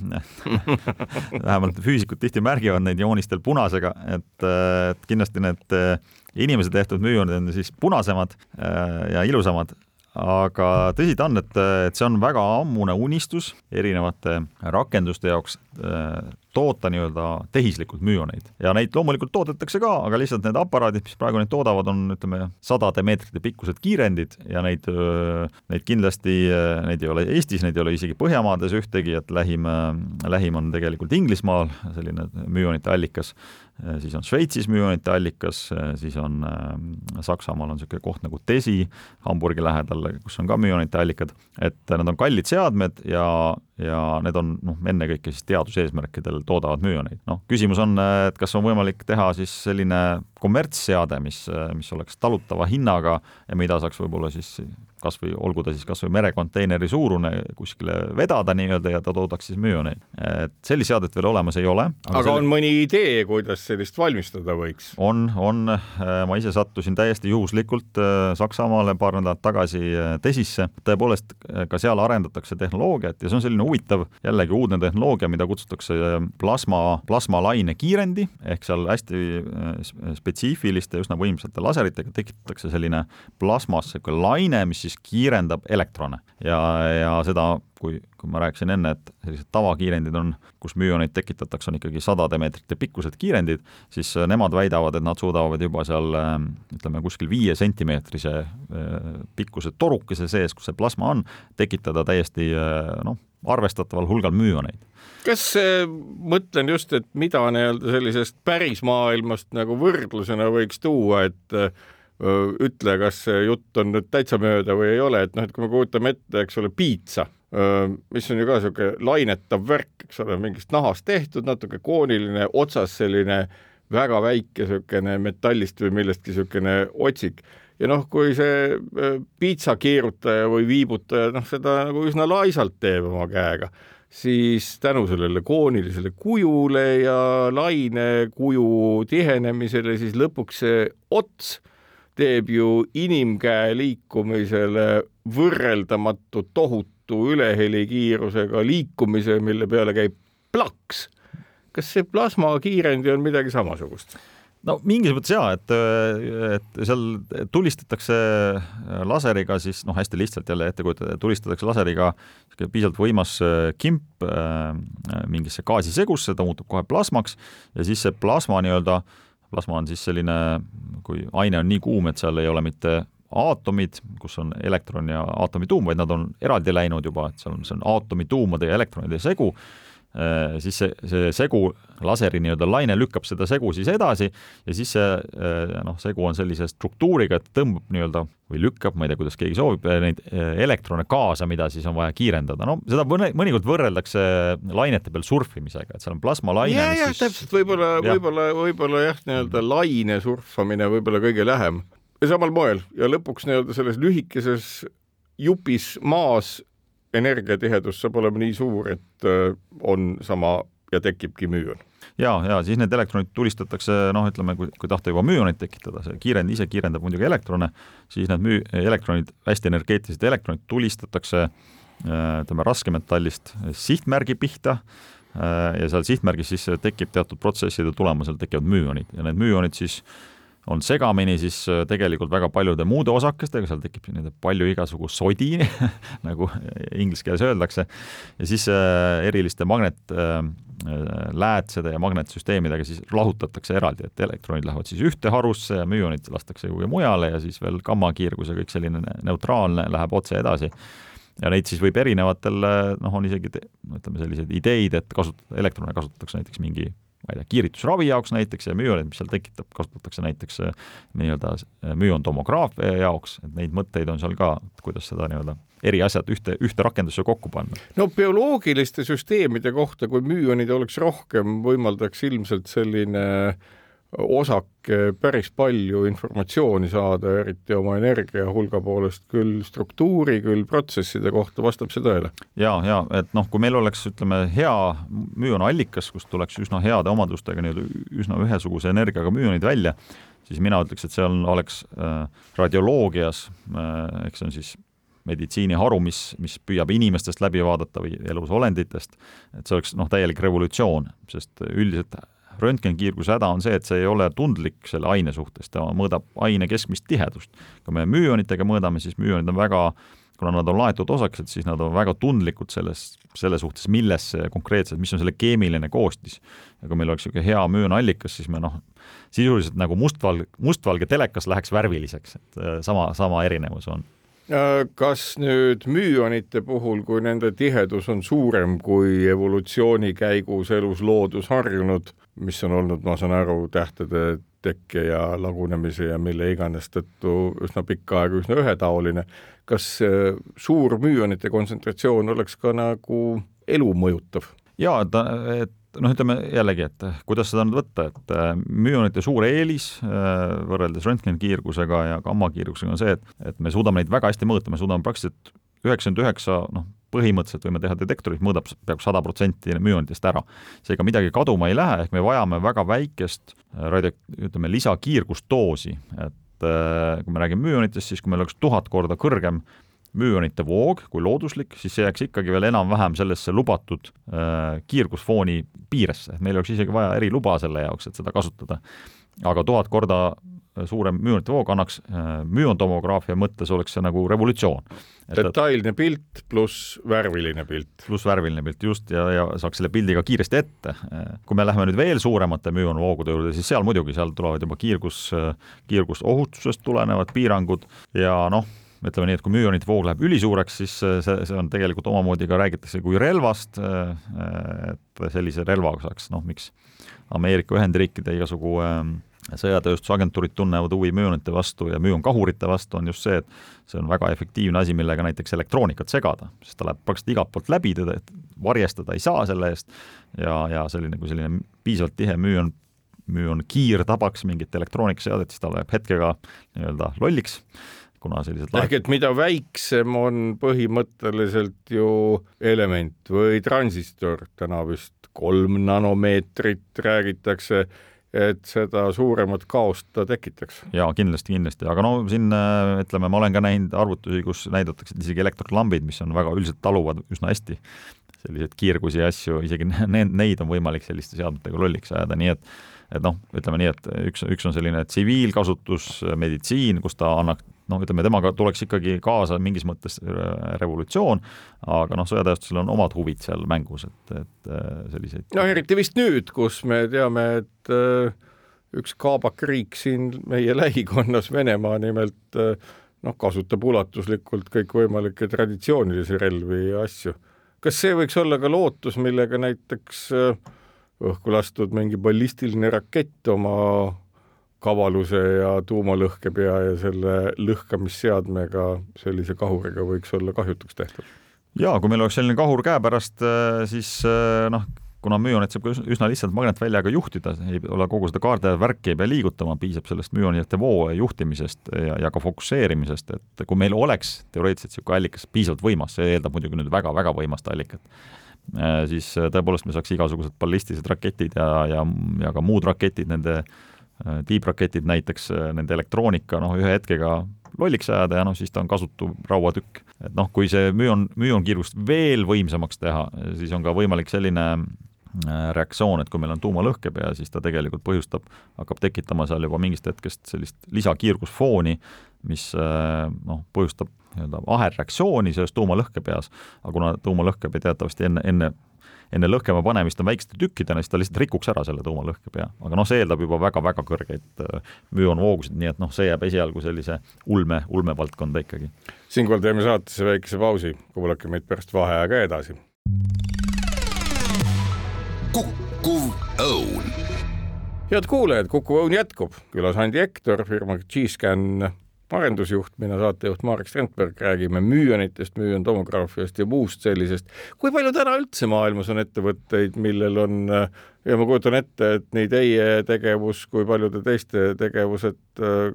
vähemalt füüsikud tihti märgivad neid joonistel punasega, et, äh, et kindlasti need äh, inimese tehtud müürid on siis punasemad ja ilusamad aga tõsi ta on, et, et see on väga ammune unistus erinevate rakenduste jaoks toota nii-öelda tehislikult müüoneid ja neid loomulikult toodetakse ka, aga lihtsalt need aparaadid, mis praegu neid toodavad, on ütleme sadade meetrite pikkused kiirendid ja neid, äh, neid kindlasti, äh, neid ei ole Eestis, neid ei ole isegi Põhjamaades ühtegi, et lähim, lähim on tegelikult Inglismaal selline müüonite allikas Äh, siis on Šveitsis müünite allikas, äh, siis on äh, Saksamaal on niisugune koht nagu Tesi Hamburgi lähedal, kus on ka müünite allikad, et nad on kallid seadmed ja, ja need on noh, ennekõike siis teaduseesmärkidel toodavad müüoneid. noh, küsimus on, et kas on võimalik teha siis selline kommertsseade, mis, mis oleks talutava hinnaga ja mida saaks võib-olla siis kas või olgu ta siis kas või merekonteineri suurune kuskile vedada nii-öelda ja ta toodaks siis müüoneid. et sellist seadet veel olemas ei ole. aga, aga selle... on mõni idee, kuidas sellist valmistada võiks? on, on, ma ise sattusin täiesti juhuslikult äh, Saksamaale paar nädalat tagasi äh, TESisse, tõepoolest äh, ka seal arendatakse tehnoloogiat ja see on selline huvitav, jällegi uudne tehnoloogia, mida kutsutakse plasma, plasmalaine kiirendi, ehk seal hästi spetsiifiliste, üsna võimsate laseritega tekitatakse selline plasmas niisugune laine, mis siis kiirendab elektrone. Ja, ja seda, kui, kui ma rääkisin enne, et sellised tavakiirendid on, kus müüoneid tekitatakse, on ikkagi sadade meetrite pikkused kiirendid, siis äh, nemad väidavad, et nad suudavad juba seal äh, ütleme, kuskil viie sentimeetrise äh, pikkuse torukese sees, kus see plasma on, tekitada täiesti noh, arvestataval hulgal müüoneid kas mõtlen just, et mida nii-öelda sellisest pärismaailmast nagu võrdlusena võiks tuua, et ütle, kas see jutt on nüüd täitsa mööda või ei ole, et noh, et kui me kujutame ette, eks ole, piitsa, mis on ju ka niisugune lainetav värk, eks ole, mingist nahast tehtud, natuke kooniline, otsas selline väga väike niisugune metallist või millestki niisugune otsik. Ja noh, kui see piitsa keerutaja või viibutaja noh, seda nagu üsna laisalt teeb oma käega, siis tänu sellele koonilisele kujule ja laine kuju tihenemisele siis lõpuks see ots teeb ju inimkäe liikumisele võrreldamatu tohutu ülehelikiirusega liikumise, mille peale käib plaks. kas see plasmakiirendi on midagi samasugust? no mingis mõttes jaa, et, et seal tulistatakse laseriga siis noh, hästi lihtsalt jälle ette kujutada, tulistatakse laseriga piisavalt võimas kimp äh, mingisse gaasisegusse, ta muutub kohe plasmaks ja siis see plasma nii-öelda äh, plasma on siis selline, kui aine on nii kuum, et seal ei ole mitte aatomid, kus on elektron ja aatomituum, vaid nad on eraldi läinud juba, et seal on, see on aatomituumade ja elektronide segu siis see, see segu, laseri nii-öelda laine lükkab seda segu siis edasi ja siis see äh, noh, segu on sellise struktuuriga, et tõmbab nii-öelda või lükkab, ma ei tea, kuidas keegi soovib, äh, neid elektrone kaasa, mida siis on vaja kiirendada, no seda mõnikord võrreldakse lainete peal surfimisega, et seal on plasmalaine. ja, ja siis... täpselt, võib-olla, võib-olla, võib-olla jah, nii-öelda laine surfamine võib-olla kõige lähem samal moel ja lõpuks nii-öelda selles lühikeses jupis maas energiatihedus saab olema nii suur, et äh, on sama ja tekibki müün. ja, ja siis need elektronid tulistatakse, noh, ütleme, kui, kui tahta juba müoneid tekitada, see kiirend ise kiirendab muidugi elektrone, siis need müü-, elektronid, hästi energeetilised elektronid tulistatakse äh, ütleme, raskemetallist sihtmärgi pihta äh, ja seal sihtmärgis siis tekib teatud protsesside tulemusel tekivad müonid ja need müonid siis äh, on segamini siis äh, tegelikult väga paljude muude osakestega, seal tekib nii palju igasugu sodi nagu inglise keeles öeldakse, ja siis äh, eriliste magnetläätsede äh, ja magnetsüsteemidega siis lahutatakse eraldi, et elektronid lähevad siis ühte harusse ja müonid lastakse kuhugi mujale ja siis veel gammakiirgus ja kõik selline neutraalne läheb otse edasi. Ja neid siis võib erinevatel, noh, on isegi ütleme, selliseid ideid, et kasutada, elektrone kasutatakse näiteks mingi ma ei tea, kiiritusravi jaoks näiteks ja müoneid, mis seal tekitab, kasutatakse näiteks äh, nii-öelda äh, müontomograafia jaoks, et neid mõtteid on seal ka, kuidas seda nii-öelda eri asjad ühte, ühte rakendusse kokku panna. no bioloogiliste süsteemide kohta, kui müonid oleks rohkem, võimaldaks ilmselt selline äh, osake päris palju informatsiooni saada, eriti oma energiahulga poolest, küll struktuuri, küll protsesside kohta, vastab see tõele? ja, ja et noh, kui meil oleks, ütleme, hea müonallikas, kust tuleks üsna heade omadustega nii-öelda üsna ühesuguse energiaga müonid välja, siis mina ütleks, et on, oleks äh, radioloogias äh,, eks see on siis meditsiiniharu, mis, mis püüab inimestest läbi vaadata või elusolenditest, et see oleks noh, täielik revolutsioon, sest üldiselt röntgenkiirguse häda on see, et see ei ole tundlik selle aine suhtes, ta mõõdab aine keskmist tihedust. kui me müonitega mõõdame, siis müonid on väga kuna nad on laetud osakesed, siis nad on väga tundlikud selles, selle suhtes, milles see konkreetselt, mis on selle keemiline koostis. ja kui meil oleks niisugune hea müünallikas, siis me noh, sisuliselt nagu mustvalge, mustvalge telekas läheks värviliseks, et äh, sama, sama erinevus on kas nüüd müonite puhul, kui nende tihedus on suurem kui evolutsiooni käigus elus loodus harjunud, mis on olnud, ma saan aru, tähtede tekke ja lagunemise ja mille iganes tõttu üsna pikka aega üsna ühetaoline, kas suur müonite kontsentratsioon oleks ka nagu elu mõjutav. jaa, et, et noh, ütleme jällegi, et kuidas seda nüüd võtta, et äh, müonite suur eelis äh, võrreldes röntgenikiirgusega ja gammakiirgusega on see, et, et me suudame neid väga hästi mõõta, me suudame praktiliselt üheksakümmend üheksa, noh, põhimõtteliselt võime teha detektorit, mõõdab peaaegu sada protsenti müonitest ära. seega midagi kaduma ei lähe, ehk me vajame väga väikest radio, ütleme, lisakiirgusdoosi, et kui me räägime müonitest, siis kui meil oleks tuhat korda kõrgem müonite voog kui looduslik, siis see jääks ikkagi veel enam-vähem sellesse lubatud äh, kiirgusfooni piiresse, et meil oleks isegi vaja eriluba selle jaoks, et seda kasutada. aga tuhat korda suurem müonite voog annaks äh, müontomograafia mõttes oleks see nagu revolutsioon. detailne pilt pluss värviline pilt. pluss värviline pilt, just, ja, ja saaks selle pildi ka kiiresti ette. kui me läheme nüüd veel suuremate müonvoogude juurde, siis seal muidugi, seal tulevad juba kiirgus, kiirgusohutusest tulenevad piirangud ja noh, ütleme nii, et kui müonite voog läheb ülisuureks, siis see, see on tegelikult omamoodi ka räägitakse kui relvast, et sellise relvaga saaks, noh, miks Ameerika Ühendriikide igasugu sõjatööstusagentuurid tunnevad huvi müonite vastu ja müonkahurite vastu, on just see, et see on väga efektiivne asi, millega näiteks elektroonikat segada, sest ta läheb praktiliselt igalt poolt läbi, teda varjestada ei saa selle eest ja, ja selline, kui selline piisavalt tihe müü on, müü on kiir tabaks mingit elektroonikaseadet, siis ta läheb hetkega nii-öelda lolliks kuna sellised ehk et mida väiksem on põhimõtteliselt ju element või transistor, täna vist kolm nanomeetrit räägitakse, et seda suuremat kaost ta tekitaks. jaa, kindlasti, kindlasti, aga no siin ütleme, ma olen ka näinud arvutusi, kus näidatakse isegi elektrolambid, mis on väga üldiselt taluvad üsna hästi selliseid kiirgusi ja asju, isegi need, neid on võimalik selliste seadmetega lolliks ajada, nii et et noh, ütleme nii, et üks, üks on selline tsiviilkasutus, meditsiin, kus ta annab noh, ütleme temaga tuleks ikkagi kaasa mingis mõttes revolutsioon, aga noh, sõjatööstusel on omad huvid seal mängus, et, et äh, selliseid no eriti vist nüüd, kus me teame, et äh, üks kaabak riik siin meie lähikonnas, Venemaa nimelt, äh, noh, kasutab ulatuslikult kõikvõimalikke traditsioonilisi relvi ja asju. kas see võiks olla ka lootus, millega näiteks õhku lastud mingi ballistiline rakett oma kavaluse ja tuumalõhkepea ja selle lõhkamisseadmega, sellise kahuriga võiks olla kahjutuks tehtud. jaa, kui meil oleks selline kahur käepärast, äh, siis äh, noh, kuna müonet saab ka üsna lihtsalt magnetväljaga juhtida, ei ole kogu seda kaarde värki ei pea liigutama, piisab sellest müonite voo juhtimisest ja, ja ka fokusseerimisest, et kui meil oleks teoreetiliselt niisugune allikas piisavalt võimas, see eeldab muidugi nüüd väga-väga võimast allikat, äh, siis tõepoolest me saaks igasugused ballistilised raketid ja, ja, ja ka muud raketid nende tiibraketid näiteks, äh, nende elektroonika noh, ühe hetkega lolliks ajada ja noh, siis ta on kasutu rauatükk. et noh, kui see müon, müonkiirgust veel võimsamaks teha, siis on ka võimalik selline äh, reaktsioon, et kui meil on tuumalõhkepea, siis ta tegelikult põhjustab, hakkab tekitama seal juba mingist hetkest sellist lisakiirgusfooni, mis noh, põhjustab nii-öelda ahelreaktsiooni selles tuumalõhkepeas, aga kuna tuumalõhkepea teatavasti enne, enne enne lõhkema panemist on väikeste tükkidena, siis ta lihtsalt rikuks ära selle tuumalõhkepea. aga noh, see eeldab juba väga-väga kõrgeid äh, müonvoogusid, nii et noh, see jääb esialgu sellise ulme, ulmevaldkonda ikkagi. siinkohal teeme saatesse väikese pausi, kuulake meid pärast vaheaega edasi. kukkuv õun. head kuulajad, Kuku Õun jätkub, külas Andi Hektor, firma G-Scan arendusjuht, mina saatejuht Marek Strandberg, räägime müüonitest, müüntomograafiast ja muust sellisest. kui palju täna üldse maailmas on ettevõtteid, millel on ja ma kujutan ette, et nii teie tegevus kui paljude teiste tegevused,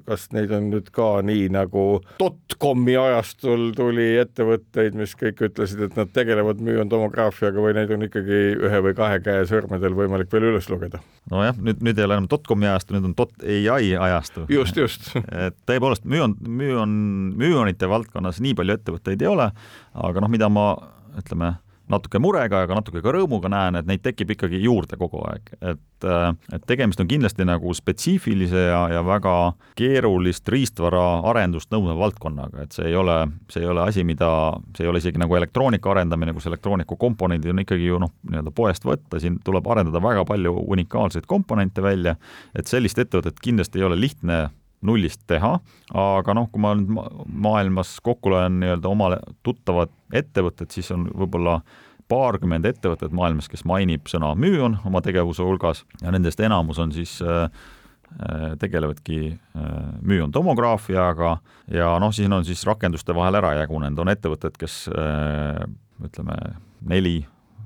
kas neid on nüüd ka nii nagu dotcomi ajastul tuli ettevõtteid, mis kõik ütlesid, et nad tegelevad müüntomograafiaga või neid on ikkagi ühe või kahe käe sõrmedel võimalik veel üles lugeda? nojah, nüüd, nüüd ei ole enam dotcomi ajastu, nüüd on dot ai ajastu. just, just et tõepoolest, müün, müün, müünite valdkonnas nii palju ettevõtteid ei ole, aga noh, mida ma ütleme natuke murega, aga natuke ka rõõmuga näen, et neid tekib ikkagi juurde kogu aeg, et äh, et tegemist on kindlasti nagu spetsiifilise ja, ja väga keerulist riistvara arendust nõudva valdkonnaga, et see ei ole, see ei ole asi, mida, see ei ole isegi nagu elektroonika arendamine, kus elektroonika komponendid on ikkagi ju noh, nii-öelda poest võtta, siin tuleb arendada väga palju unikaalseid komponente välja, et sellist ettevõtet kindlasti ei ole lihtne nullist teha, aga noh, kui ma nüüd maailmas kokku loen nii-öelda omale tuttavad ettevõtted, siis on võib-olla paarkümmend ettevõtet maailmas, kes mainib sõna müün oma tegevuse hulgas ja nendest enamus on siis äh, äh tegelevadki äh, müüntomograafiaga ja noh, siin on siis rakenduste vahel ära jagunenud, on ettevõtted, kes ütleme, neli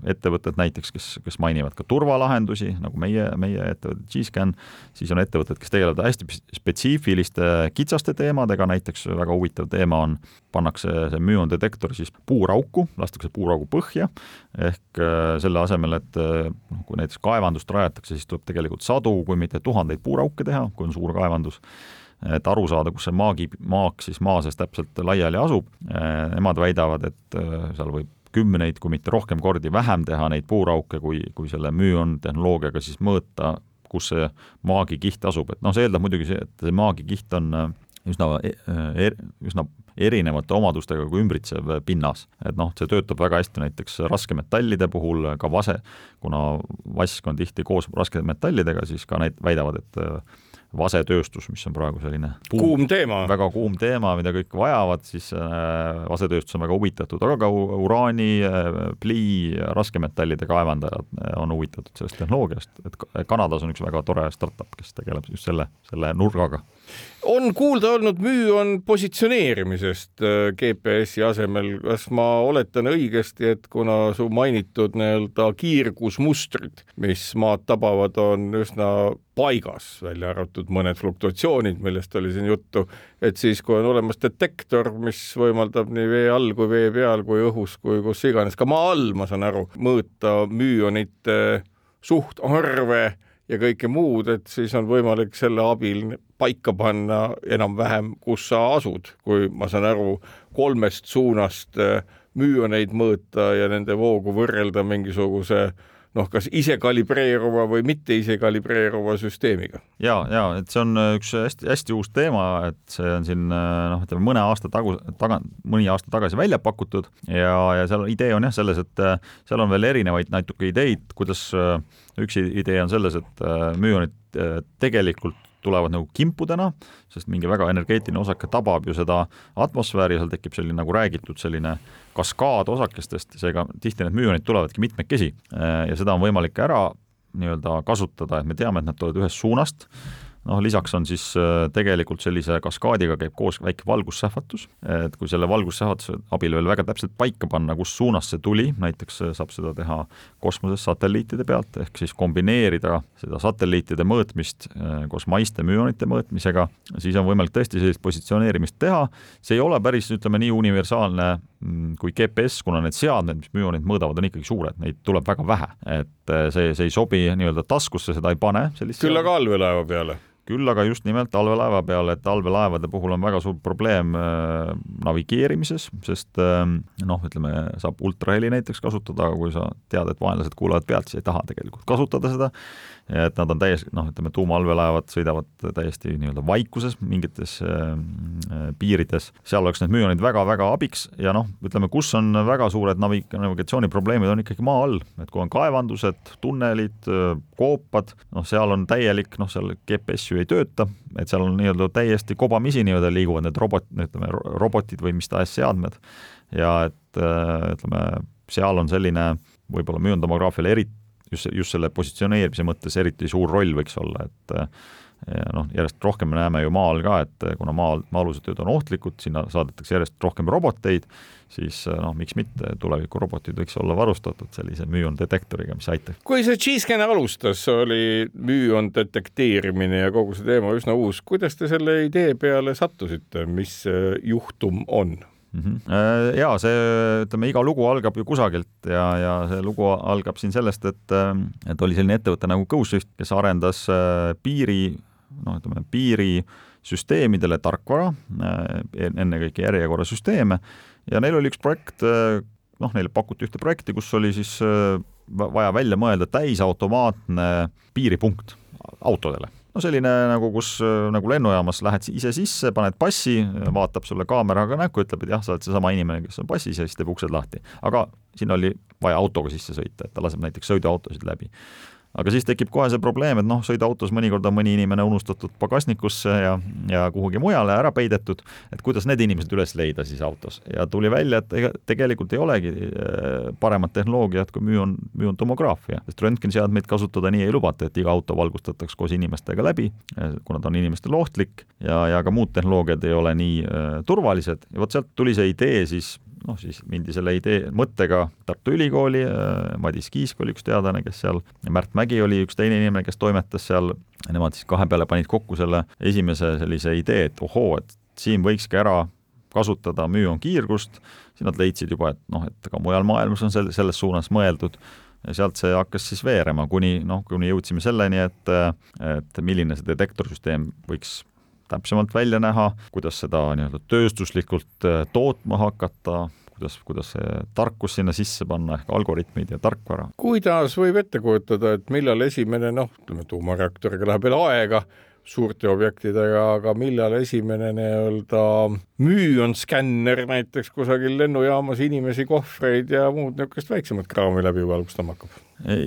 ettevõtted näiteks, kes, kes mainivad ka turvalahendusi, nagu meie, meie ettevõte G-Scan, siis on ettevõtted, kes tegelevad hästi spetsiifiliste kitsaste teemadega, näiteks väga huvitav teema on, pannakse see müondetektor siis puurauku, lastakse puuraugu põhja, ehk äh, selle asemel, et noh, kui näiteks kaevandust rajatakse, siis tuleb tegelikult sadu, kui mitte tuhandeid puurauke teha, kui on suur kaevandus et aru saada, kus see maagi, maak siis maa sees täpselt laiali asub. Nemad väidavad, et äh, seal võib kümneid, kui mitte rohkem kordi vähem teha neid puurauke, kui, kui selle müün tehnoloogiaga siis mõõta, kus see maagikiht asub, et noh, see eeldab muidugi see, et see maagikiht on äh, üsna er,, üsna erinevate omadustega kui ümbritsev pinnas. et noh, see töötab väga hästi näiteks raskemetallide puhul, ka vase, kuna vask on tihti koos raskemetallidega, siis ka need väidavad, et vasetööstus, mis on praegu selline puu, kuum teema, väga kuum teema, mida kõik vajavad, siis äh, vasetööstus on väga huvitatud, aga ka uraani, äh, plii, raskemetallide kaevandajad äh, on huvitatud sellest tehnoloogiast, et Kanadas on üks väga tore startup, kes tegeleb just selle, selle nurgaga on kuulda olnud müü on positsioneerimisest äh, GPS-i asemel, kas ma oletan õigesti, et kuna su mainitud nii-öelda kiirgusmustrid, mis maad tabavad, on üsna paigas, välja arvatud mõned fluktuatsioonid, millest oli siin juttu, et siis, kui on olemas detektor, mis võimaldab nii vee all kui vee peal kui õhus kui kus iganes, ka maa all, ma saan aru, mõõta müünite suhtarve ja kõike muud, et siis on võimalik selle abil paika panna enam-vähem, kus sa asud, kui ma saan aru, kolmest suunast äh, müüoneid mõõta ja nende voogu võrrelda mingisuguse noh, kas ise kalibreeruva või mitte ise kalibreeruva süsteemiga. ja, ja et see on üks hästi-hästi uus teema, et see on siin noh, ütleme mõne aasta tagu, taga, mõni aasta tagasi välja pakutud ja, ja seal idee on jah selles, et seal on veel erinevaid natuke ideid, kuidas üks idee on selles, et müünid tegelikult tulevad nagu kimpudena, sest mingi väga energeetiline osake tabab ju seda atmosfääri ja seal tekib selline nagu räägitud selline kaskaad osakestest, seega tihti need müünid tulevadki mitmekesi ja seda on võimalik ära nii-öelda kasutada, et me teame, et nad tulevad ühest suunast noh, lisaks on siis äh, tegelikult sellise kaskaadiga käib koos väike valgussähvatus, et kui selle valgussähvatuse abil veel väga täpselt paika panna, kus suunas see tuli, näiteks äh, saab seda teha kosmoses satelliitide pealt, ehk siis kombineerida seda satelliitide mõõtmist äh, koos maiste müonite mõõtmisega, siis on võimalik tõesti sellist positsioneerimist teha, see ei ole päris, ütleme nii universaalne mm, kui GPS, kuna need seadmed, mis müonid mõõdavad, on ikkagi suured, neid tuleb väga vähe, et see, see ei sobi nii-öelda taskusse, seda ei pane. küll aga allveelaeva peale küll aga just nimelt talvelaeva peal, et talvelaevade puhul on väga suur probleem äh, navigeerimises, sest äh, noh, ütleme, saab ultraheli näiteks kasutada, aga kui sa tead, et vaenlased kuulavad pealt, siis ei taha tegelikult kasutada seda et nad on täiesti noh, ütleme tuumaallveelaevad sõidavad täiesti nii-öelda vaikuses mingites äh, piirides, seal oleks need müünid väga-väga abiks ja noh, ütleme, kus on väga suured navi-, navigatsiooniprobleemid, on ikkagi maa all, et kui on kaevandused, tunnelid, äh, koopad, noh, seal on täielik, noh, seal GPS ju ei tööta, et seal on nii-öelda täiesti kobamisi nii-öelda liiguvad need robot, ütleme, robotid või mis tahes seadmed. Ja et äh, ütleme, seal on selline võib-olla müüntomograafiale eriti just, just selle positsioneerimise mõttes eriti suur roll võiks olla, et ja noh, järjest rohkem me näeme ju maal ka, et kuna maal, maa-alused tööd on ohtlikud, sinna saadetakse järjest rohkem roboteid, siis noh, miks mitte, tulevikurobotid võiks olla varustatud sellise müündetektoriga, mis aitab. kui see G-Scan alustas, oli müün detekteerimine ja kogu see teema üsna uus, kuidas te selle idee peale sattusite, mis juhtum on? Mm. -hmm. ja see, ütleme, iga lugu algab ju kusagilt ja, ja see lugu algab siin sellest, et, äh, et oli selline ettevõte nagu GoSwift, kes arendas äh, piiri, noh, ütleme piirisüsteemidele tarkvara, ennekõike järjekorrasüsteeme ja neil oli üks projekt, noh, neile pakuti ühte projekti, kus oli siis vaja välja mõelda täisautomaatne piiripunkt autodele no selline nagu, kus nagu lennujaamas lähed ise sisse, paned passi, vaatab sulle kaameraga näkku, ütleb, et jah, sa oled seesama inimene, kes on passis ja siis teeb uksed lahti. aga sinna oli vaja autoga sisse sõita, et ta laseb näiteks sõiduautosid läbi aga siis tekib kohe see probleem, et noh, sõiduautos mõnikord on mõni inimene unustatud pagasnikusse ja, ja kuhugi mujale ära peidetud, et kuidas need inimesed üles leida siis autos? Ja tuli välja, et ega tegelikult ei olegi äh, paremat tehnoloogiat kui müün, müüntomograafia, sest röntgeniseadmeid kasutada nii ei lubata, et iga auto valgustatakse koos inimestega läbi, äh, kuna ta on inimestele ohtlik. Ja, ja ka muud tehnoloogiad ei ole nii äh, turvalised. Ja vot sealt tuli see idee siis noh, siis mindi selle idee, mõttega Tartu Ülikooli, Madis Kiisk oli üks teadlane, kes seal, Märt Mägi oli üks teine inimene, kes toimetas seal, nemad siis kahe peale panid kokku selle esimese sellise idee, et ohoo, et siin võikski ära kasutada müünkiirgust, siis nad leidsid juba, et noh, et ka mujal maailmas on sel-, selles suunas mõeldud ja sealt see hakkas siis veerema, kuni noh, kuni jõudsime selleni, et et milline see detektorsüsteem võiks täpsemalt välja näha, kuidas seda nii-öelda tööstuslikult äh, tootma hakata, kuidas, kuidas see tarkus sinna sisse panna ehk algoritmid ja tarkvara. kuidas võib ette kujutada, et millal esimene noh, ütleme tuumareaktoriga läheb veel aega, suurte objektidega, aga millal esimene nii-öelda müüonskänner näiteks kusagil lennujaamas inimesi, kohvreid ja muud niisugust väiksemat kraami läbi valgustama hakkab?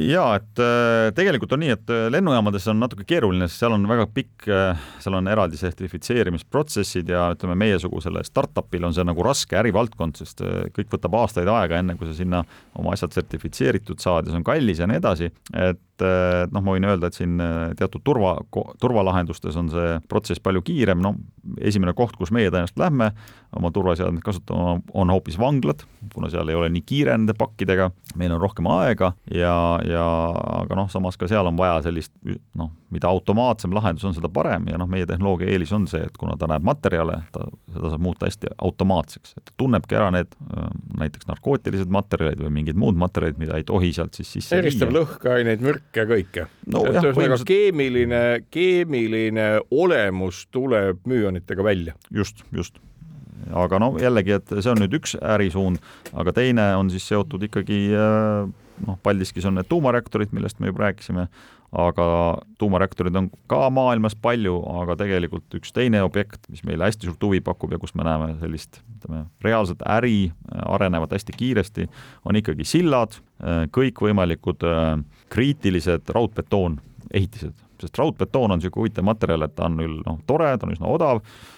jaa, et äh, tegelikult on nii, et äh, lennujaamades on natuke keeruline, sest seal on väga pikk, äh, seal on eraldi sertifitseerimisprotsessid ja ütleme, meiesugusele startup'ile on see nagu raske ärivaldkond, sest kõik võtab aastaid aega, enne kui sa sinna oma asjad sertifitseeritud saad ja see on kallis ja nii edasi, et noh, ma võin öelda, et siin teatud turva, turvalahendustes on see protsess palju kiirem, no esimene koht, kus meie tõenäoliselt lähme oma turvaseadmeid kasutama, on hoopis vanglad, kuna seal ei ole nii kiire nende pakkidega, meil on rohkem aega ja ja aga noh, samas ka seal on vaja sellist noh, mida automaatsem lahendus on, seda parem. Ja noh, meie tehnoloogia eelis on see, et kuna ta näeb materjale, ta, seda saab muuta hästi automaatseks, et ta tunnebki ära need näiteks narkootilised materjalid või mingid muud materjalid, mida ei tohi sealt siis sisse eristab lõhkeaineid, mürke, kõike. No,. ühesõnaga keemiline, keemiline olemus tuleb müünitega välja. just, just aga no jällegi, et see on nüüd üks ärisuund, aga teine on siis seotud ikkagi äh, noh, Paldiskis on need tuumareaktorid, millest me juba rääkisime, aga tuumareaktorid on ka maailmas palju, aga tegelikult üks teine objekt, mis meile hästi suurt huvi pakub ja kus me näeme sellist, ütleme, reaalset äri arenevat hästi kiiresti, on ikkagi sillad, kõikvõimalikud äh, kriitilised raudbetoon ehitised, sest raudbetoon on niisugune huvitav materjal, et ta on küll noh, tore, ta on üsna odav, Äh,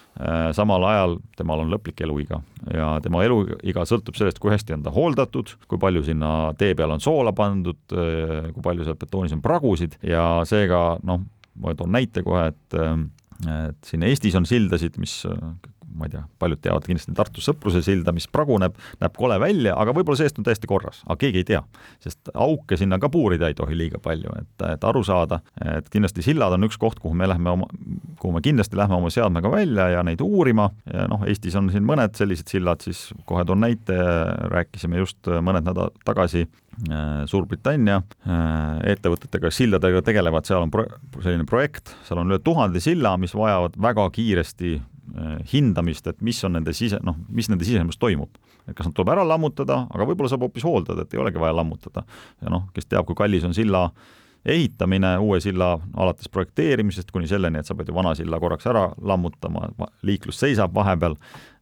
samal ajal temal on lõplik eluiga ja tema eluiga sõltub sellest, kui hästi on ta hooldatud, kui palju sinna tee peale on soola pandud, äh, kui palju seal betoonis on pragusid ja seega noh, ma toon näite kohe, et äh, et siin Eestis on sildasid, mis ma ei tea, paljud teavad kindlasti Tartu Sõpruse silda, mis praguneb, näeb kole välja, aga võib-olla seest on täiesti korras, aga keegi ei tea. sest auke sinna ka puurida ei tohi liiga palju, et, et aru saada, et kindlasti sillad on üks koht, kuhu me lähme oma, kuhu me kindlasti lähme oma seadmega välja ja neid uurima noh, Eestis on siin mõned sellised sillad, siis kohe toon näite, rääkisime just mõned nädalad tagasi äh, Suurbritannia äh, ettevõtetega, sildadega tegelevad, seal on pro selline projekt, seal on üle tuhande silla, mis vajavad väga kiiresti hindamist, et mis on nende sise, noh, mis nende sisemus toimub. et kas nad tuleb ära lammutada, aga võib-olla saab hoopis hooldada, et ei olegi vaja lammutada. ja noh, kes teab, kui kallis on silla ehitamine, uue silla alates projekteerimisest kuni selleni, et sa pead ju vana silla korraks ära lammutama, liiklus seisab vahepeal,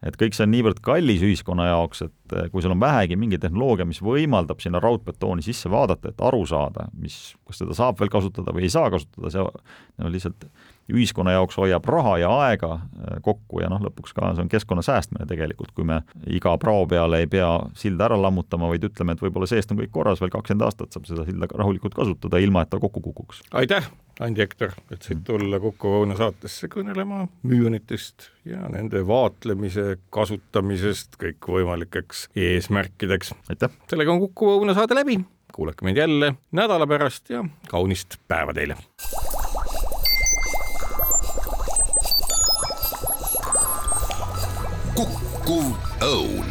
et kõik see on niivõrd kallis ühiskonna jaoks, et eh, kui sul on vähegi mingi tehnoloogia, mis võimaldab sinna raudbetooni sisse vaadata, et aru saada, mis, kas seda saab veel kasutada või ei saa kasutada, see on lihtsalt ühiskonna jaoks hoiab raha ja aega äh, kokku ja noh, lõpuks ka see on keskkonna säästmine tegelikult, kui me iga prao peale ei pea silda ära lammutama, vaid ütleme, et võib-olla seest on kõik korras, veel kakskümmend aastat saab seda silda rahulikult kasutada, ilma et ta kokku kukuks. aitäh, Andi Hektor, et said tulla Kuku Õuna saatesse kõnelema müünitest ja nende vaatlemise kasutamisest kõikvõimalikeks eesmärkideks. aitäh! sellega on Kuku Õuna saade läbi, kuulake meid jälle nädala pärast ja kaunist päeva teile! Kukkuv õun